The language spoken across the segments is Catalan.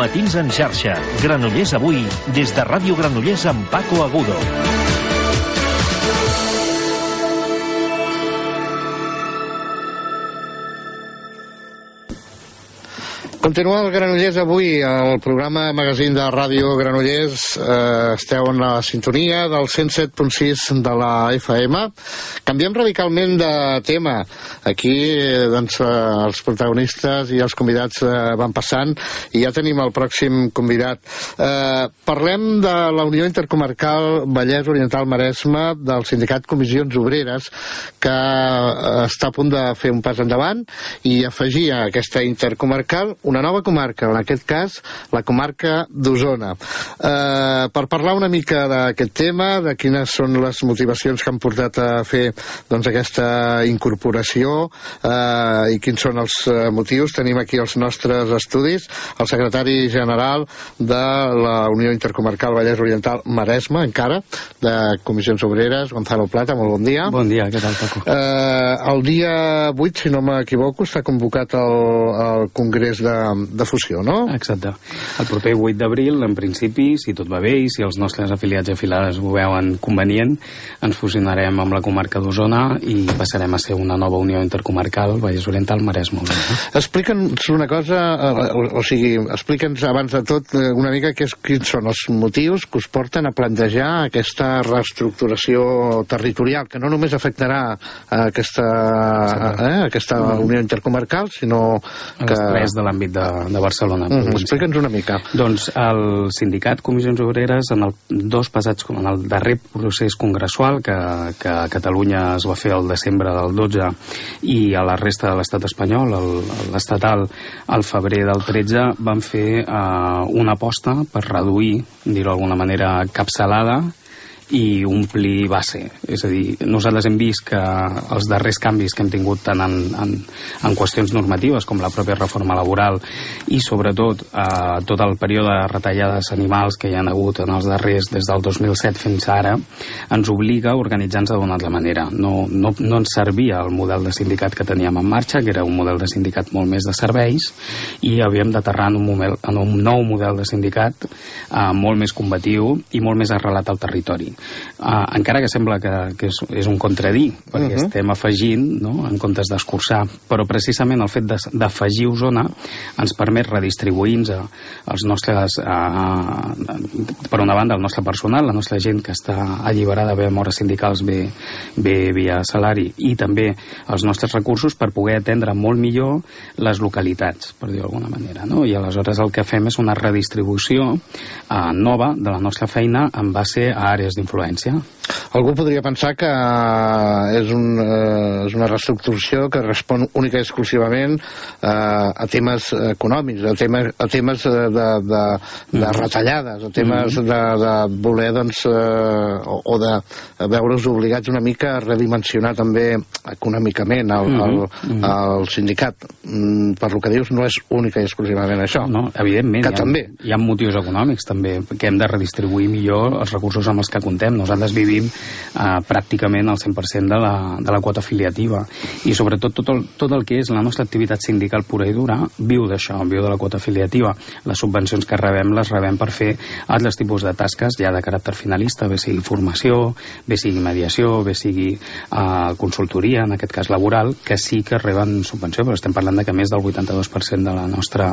Matins en xarxa. Granollers avui, des de Ràdio Granollers amb Paco Agudo. Continua el Granollers avui, el programa magazín de Ràdio Granollers. Eh, esteu en la sintonia del 107.6 de la FM. Canviem radicalment de tema. Aquí eh, doncs, eh, els protagonistes i els convidats eh, van passant i ja tenim el pròxim convidat. Eh, parlem de la Unió Intercomarcal Vallès Oriental Maresme del sindicat Comissions Obreres que eh, està a punt de fer un pas endavant i afegir a aquesta intercomarcal una nova comarca, en aquest cas la comarca d'Osona. Eh, per parlar una mica d'aquest tema, de quines són les motivacions que han portat a fer doncs, aquesta incorporació eh, i quins són els eh, motius, tenim aquí els nostres estudis, el secretari general de la Unió Intercomarcal Vallès Oriental Maresme, encara, de Comissions Obreres, Gonzalo Plata, molt bon dia. Bon dia, què tal, Paco? Eh, el dia 8, si no m'equivoco, està convocat el, el Congrés de, de fusió, no? Exacte. El proper 8 d'abril, en principi, si tot va bé i si els nostres afiliats i afiliades ho veuen convenient, ens fusionarem amb la comarca d'Osona i passarem a ser una nova unió intercomarcal Vallès Oriental Maresme. Explica'ns una cosa, eh, o, o sigui, explica'ns abans de tot eh, una mica què, quins són els motius que us porten a plantejar aquesta reestructuració territorial, que no només afectarà a aquesta, eh, aquesta unió intercomarcal, sinó que... Els tres de l'àmbit de, de Barcelona. Mm, -hmm. Explica'ns una mica. Doncs el sindicat Comissions Obreres, en el dos passats, en el darrer procés congressual que, que a Catalunya es va fer el desembre del 12 i a la resta de l'estat espanyol, l'estatal, al febrer del 13, van fer eh, una aposta per reduir, dir-ho d'alguna manera, capçalada i omplir base. És a dir, nosaltres hem vist que els darrers canvis que hem tingut tant en, en, en qüestions normatives com la pròpia reforma laboral i sobretot eh, tot el període de retallades animals que hi han hagut en els darrers des del 2007 fins ara ens obliga a organitzar-nos d'una altra manera. No, no, no ens servia el model de sindicat que teníem en marxa, que era un model de sindicat molt més de serveis i havíem d'aterrar en, un en un nou model de sindicat eh, molt més combatiu i molt més arrelat al territori uh, encara que sembla que, que és, és un contradir, perquè uh -huh. estem afegint, no?, en comptes d'escurçar, però precisament el fet d'afegir Osona ens permet redistribuir-nos els nostres, uh, per una banda, el nostre personal, la nostra gent que està alliberada bé amb hores sindicals, bé, bé via salari, i també els nostres recursos per poder atendre molt millor les localitats, per dir d'alguna manera, no? I aleshores el que fem és una redistribució uh, nova de la nostra feina en base a àrees d'influència influència. Algú podria pensar que és, un, eh, és una reestructuració que respon única i exclusivament eh, a temes econòmics, a temes, a temes de, de, de, de mm. retallades, a temes mm. de, de voler, doncs, eh, o, o de veure's obligats una mica a redimensionar també econòmicament el, mm. el, mm. el sindicat. Mm, per lo que dius, no és única i exclusivament això. No, evidentment. Que hi ha, també. Hi ha motius econòmics, també, que hem de redistribuir millor els recursos amb els que comptem contem. Nosaltres vivim eh, pràcticament al 100% de la, de la quota afiliativa i sobretot tot el, tot el que és la nostra activitat sindical pura i dura viu d'això, viu de la quota afiliativa. Les subvencions que rebem les rebem per fer altres tipus de tasques ja de caràcter finalista, bé sigui formació, bé sigui mediació, bé sigui eh, consultoria, en aquest cas laboral, que sí que reben subvenció, però estem parlant de que més del 82% de la nostra,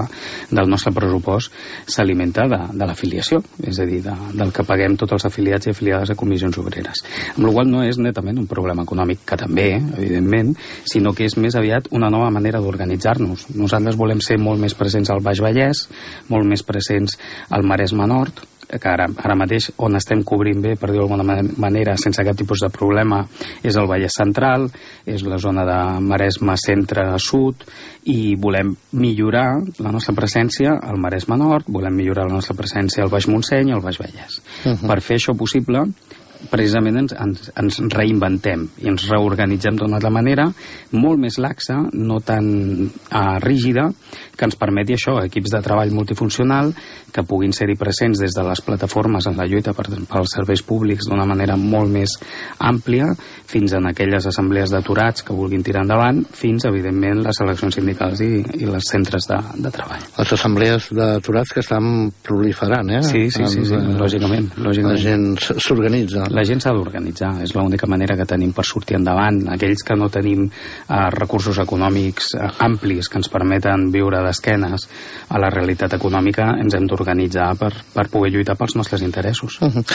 del nostre pressupost s'alimenta de, de l'afiliació, és a dir, de, del que paguem tots els afiliats i afiliats afiliades a comissions obreres. Amb la qual no és netament un problema econòmic, que també, evidentment, sinó que és més aviat una nova manera d'organitzar-nos. Nosaltres volem ser molt més presents al Baix Vallès, molt més presents al Maresme Nord, que ara, ara mateix on estem cobrint bé, per dir d'alguna manera, sense cap tipus de problema, és el Vallès Central, és la zona de Maresme centre-sud, i volem millorar la nostra presència al Maresme Nord, volem millorar la nostra presència al Baix Montseny i al Baix Vallès. Uh -huh. Per fer això possible, precisament ens, ens, ens reinventem i ens reorganitzem d'una altra manera molt més laxa, no tan uh, rígida, que ens permeti això, equips de treball multifuncional que puguin ser-hi presents des de les plataformes en la lluita per, pels serveis públics d'una manera molt més àmplia, fins en aquelles assemblees d'aturats que vulguin tirar endavant, fins, evidentment, les eleccions sindicals i, i les centres de, de treball. Les assemblees d'aturats que estan proliferant, eh? Sí, sí, sí, sí, sí lògicament, lògicament. La gent s'organitza. La gent s'ha d'organitzar, és l'única manera que tenim per sortir endavant. Aquells que no tenim eh, recursos econòmics eh, amplis que ens permeten viure d'esquenes a la realitat econòmica, ens hem d'organitzar per, per poder lluitar pels nostres interessos. Uh -huh.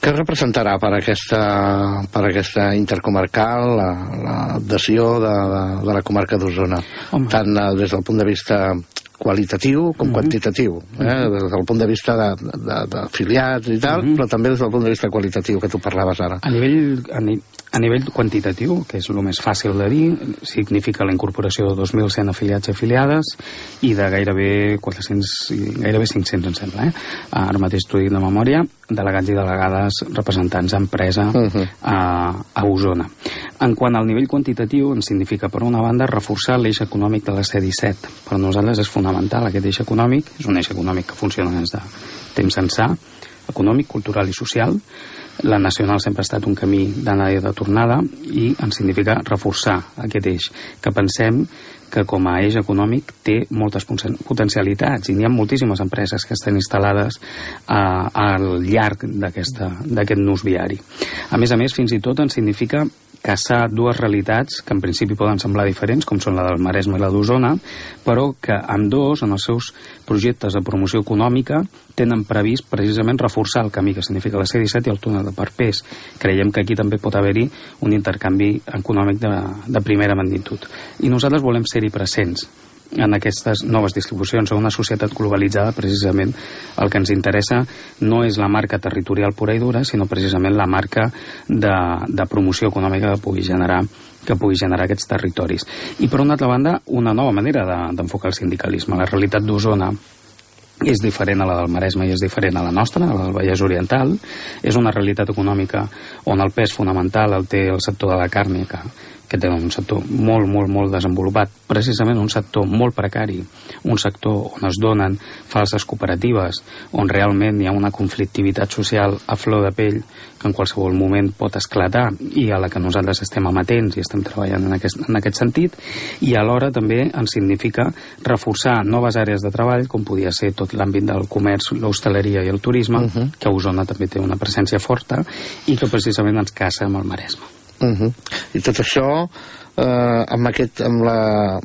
Què representarà per aquesta, per aquesta intercomarcal l'adhesió la, de, de, de la comarca d'Osona? Tant eh, des del punt de vista qualitatiu com uh -huh. quantitatiu, eh? -huh. des del punt de vista d'afiliats i tal, uh -huh. però també des del punt de vista qualitatiu, que tu parlaves ara. A nivell, a, ni, a nivell quantitatiu, que és el més fàcil de dir, significa la incorporació de 2.100 afiliats i afiliades i de gairebé 400, gairebé 500, em sembla, eh? Ara mateix t'ho dic de memòria, delegats i delegades representants d'empresa uh -huh. a, a Osona. En quant al nivell quantitatiu, ens significa, per una banda, reforçar l'eix econòmic de la C-17. Per nosaltres és fonamental aquest eix econòmic, és un eix econòmic que funciona des de temps ençà, econòmic, cultural i social. La nacional sempre ha estat un camí d'anada i de tornada i ens significa reforçar aquest eix, que pensem que com a eix econòmic té moltes potencialitats i n'hi ha moltíssimes empreses que estan instal·lades uh, al llarg d'aquest nus viari. A més a més, fins i tot ens significa caçar dues realitats que en principi poden semblar diferents, com són la del Maresme i la d'Osona, però que amb dos, en els seus projectes de promoció econòmica, tenen previst precisament reforçar el camí que significa la C-17 i el túnel de Parpés. Creiem que aquí també pot haver-hi un intercanvi econòmic de, de primera magnitud. I nosaltres volem ser-hi presents en aquestes noves distribucions a una societat globalitzada precisament el que ens interessa no és la marca territorial pura i dura sinó precisament la marca de, de promoció econòmica que pugui generar que pugui generar aquests territoris. I per una altra banda, una nova manera d'enfocar de, el sindicalisme. La realitat d'Osona és diferent a la del Maresme i és diferent a la nostra, a la del Vallès Oriental. És una realitat econòmica on el pes fonamental el té el sector de la que, que té un sector molt, molt, molt desenvolupat, precisament un sector molt precari, un sector on es donen falses cooperatives, on realment hi ha una conflictivitat social a flor de pell que en qualsevol moment pot esclatar i a la que nosaltres estem amatents i estem treballant en aquest, en aquest sentit, i alhora també ens significa reforçar noves àrees de treball, com podia ser tot l'àmbit del comerç, l'hostaleria i el turisme, uh -huh. que a Osona també té una presència forta i que precisament ens caça amb el Maresme. -huh. I tot això eh, amb, aquest, amb la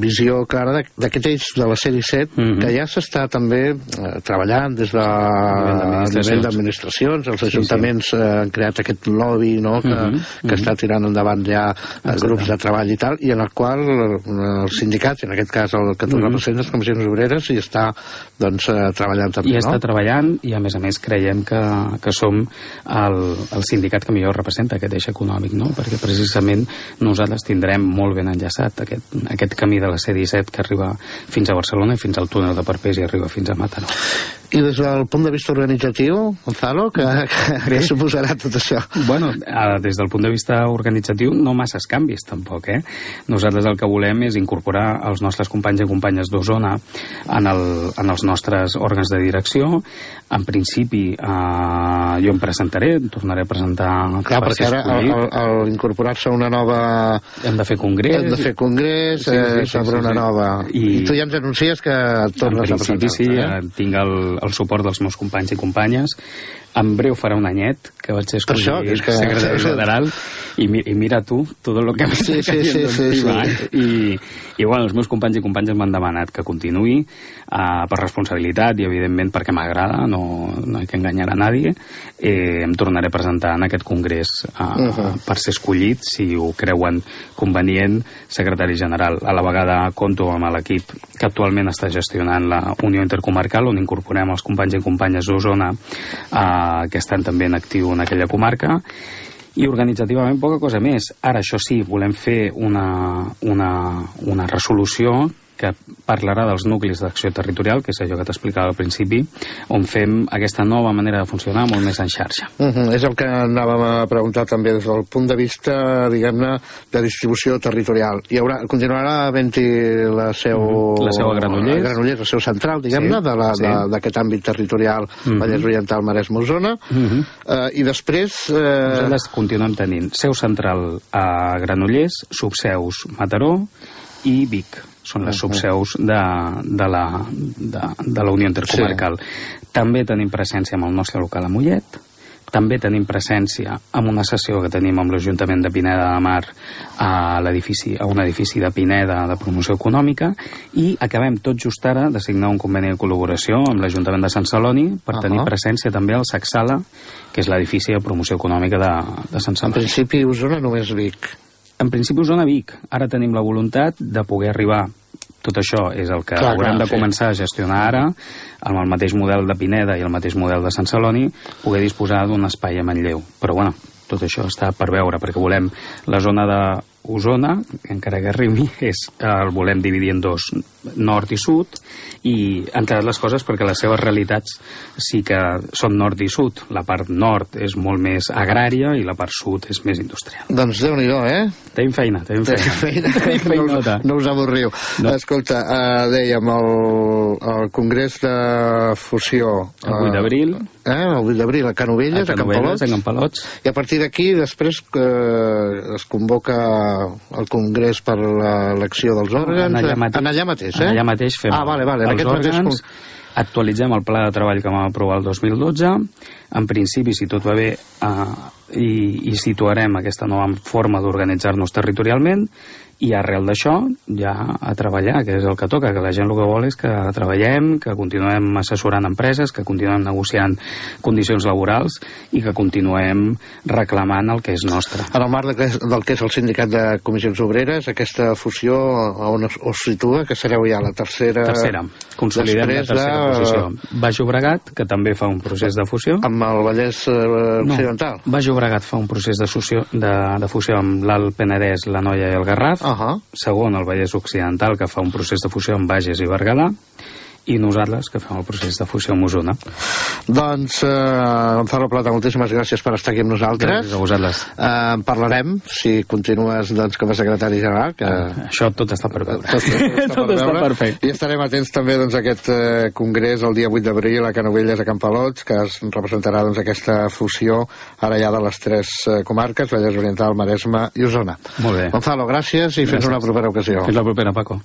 visió clara d'aquest eix de la sèrie 7 uh -huh. que ja s'està també eh, treballant des de nivell d'administracions els ajuntaments sí, sí. Eh, han creat aquest lobby no, que, uh -huh. que -huh. està tirant endavant ja Exacte. grups de treball i tal i en el qual els sindicats en aquest cas el que tu uh -huh. representes Comissions Obreres hi està doncs, eh, treballant també i no? està treballant i a més a més creiem que, que som el, el sindicat que millor representa aquest eix econòmic no? perquè precisament nosaltres tindrem molt ben enllaçat aquest, aquest camí de la C-17 que arriba fins a Barcelona i fins al túnel de Perpès i arriba fins a Mataró. I des del punt de vista organitzatiu, Gonzalo, que, que, que suposarà tot això? Bueno, des del punt de vista organitzatiu no masses canvis tampoc, eh? Nosaltres el que volem és incorporar els nostres companys i companyes d'Osona en, el, en els nostres òrgans de direcció. En principi, eh, jo em presentaré, em tornaré a presentar... Clar, per perquè ara al, al, al incorporar-se una nova... Hem de fer congrés. Hem de fer congrés sí, sí, sí, eh, sobre sí, sí, una nova... I, I tu ja ens anuncies que tornes a presentar. En principi sí, eh? tinc el, el suport dels meus companys i companyes en breu farà un anyet que vaig ser escollit això, és que... secretari federal i, i mira tu tot el que sí, sí, sí, sí, sí. i, i bueno, els meus companys i companyes m'han demanat que continuï uh, per responsabilitat i evidentment perquè m'agrada no, no hi que enganyar a nadie eh, em tornaré a presentar en aquest congrés uh, uh -huh. per ser escollit si ho creuen convenient secretari general a la vegada conto amb l'equip que actualment està gestionant la Unió Intercomarcal on incorporem els companys i companyes d'Osona uh, que estan també en actiu en aquella comarca i organitzativament poca cosa més. Ara, això sí, volem fer una, una, una resolució que parlarà dels nuclis d'acció territorial, que és allò que t'explicava al principi, on fem aquesta nova manera de funcionar molt més en xarxa. Uh -huh. És el que anàvem a preguntar també des del punt de vista, diguem-ne, de distribució territorial. Hi haurà, continuarà havent-hi la seu... Uh -huh. La seu a Granollers. Granollers, la seu central, diguem-ne, sí, d'aquest sí. àmbit territorial uh -huh. Vallès Oriental, Maresme, Osona. Uh -huh. uh, I després... Eh... Nosaltres continuem tenint seu central a Granollers, subseus Mataró i Vic són les subseus de, de, la, de, de la Unió Intercomarcal. Sí. També tenim presència amb el nostre local a Mollet, també tenim presència amb una sessió que tenim amb l'Ajuntament de Pineda de Mar a, l'edifici a un edifici de Pineda de promoció econòmica i acabem tot just ara de signar un conveni de col·laboració amb l'Ajuntament de Sant Celoni per uh -huh. tenir presència també al Saxala, que és l'edifici de promoció econòmica de, de Sant Celoni. En principi, Osona només Vic. En principi, Osona Vic. Ara tenim la voluntat de poder arribar tot això és el que clar, haurem clar, de començar sí. a gestionar ara amb el mateix model de Pineda i el mateix model de Sant Celoni poder disposar d'un espai a Manlleu però bueno, tot això està per veure perquè volem la zona de Osona, encara que arribi, és, el volem dividir en dos, nord i sud, i entre les coses perquè les seves realitats sí que són nord i sud. La part nord és molt més agrària i la part sud és més industrial. Doncs déu nhi eh? Tenim feina, tenim feina. feina. tenim feina. No, no us avorriu. No. Escolta, uh, dèiem, el, el Congrés de Fusió... El 8 d'abril. Eh, el 8 d'abril a Canovelles, a, Canovelles, a Campalots. I a partir d'aquí, després, eh, es convoca al Congrés per l'elecció dels òrgans? En allà mateix, en allà mateix, eh? En allà mateix fem ah, vale, vale, els òrgans, mateix... actualitzem el pla de treball que vam aprovar el 2012, en principi, si tot va bé, eh, i, i situarem aquesta nova forma d'organitzar-nos territorialment, i arrel d'això ja a treballar, que és el que toca, que la gent el que vol és que treballem, que continuem assessorant empreses, que continuem negociant condicions laborals i que continuem reclamant el que és nostre. En el marc de, del que és el sindicat de comissions obreres, aquesta fusió on es, us situa, que sereu ja la tercera... Tercera, consolidem la tercera de... posició. Baix Obregat, que també fa un procés de fusió. Amb el Vallès eh, Occidental? No, Baix Obregat fa un procés de, fusió, de, de fusió amb l'Alt Penedès, la Noia i el Garraf, Uh -huh. Segon, el Vallès Occidental, que fa un procés de fusió amb Bages i Berguedà i nosaltres que fem el procés de fusió amb Osona. Doncs, eh, Gonzalo Plata, moltíssimes gràcies per estar aquí amb nosaltres. Gràcies a vosaltres. Eh, parlarem, si continues doncs, com a secretari general. Que... Eh, això tot està per veure. Tot, tot, està, tot per està veure. perfecte. I estarem atents també doncs, a aquest eh, congrés el dia 8 d'abril a Canovelles, a Campalots, que es representarà doncs, aquesta fusió ara ja de les tres eh, comarques, Vallès Oriental, Maresme i Osona. Molt bé. Gonzalo, gràcies i gràcies. fins una propera ocasió. Fins la propera, Paco.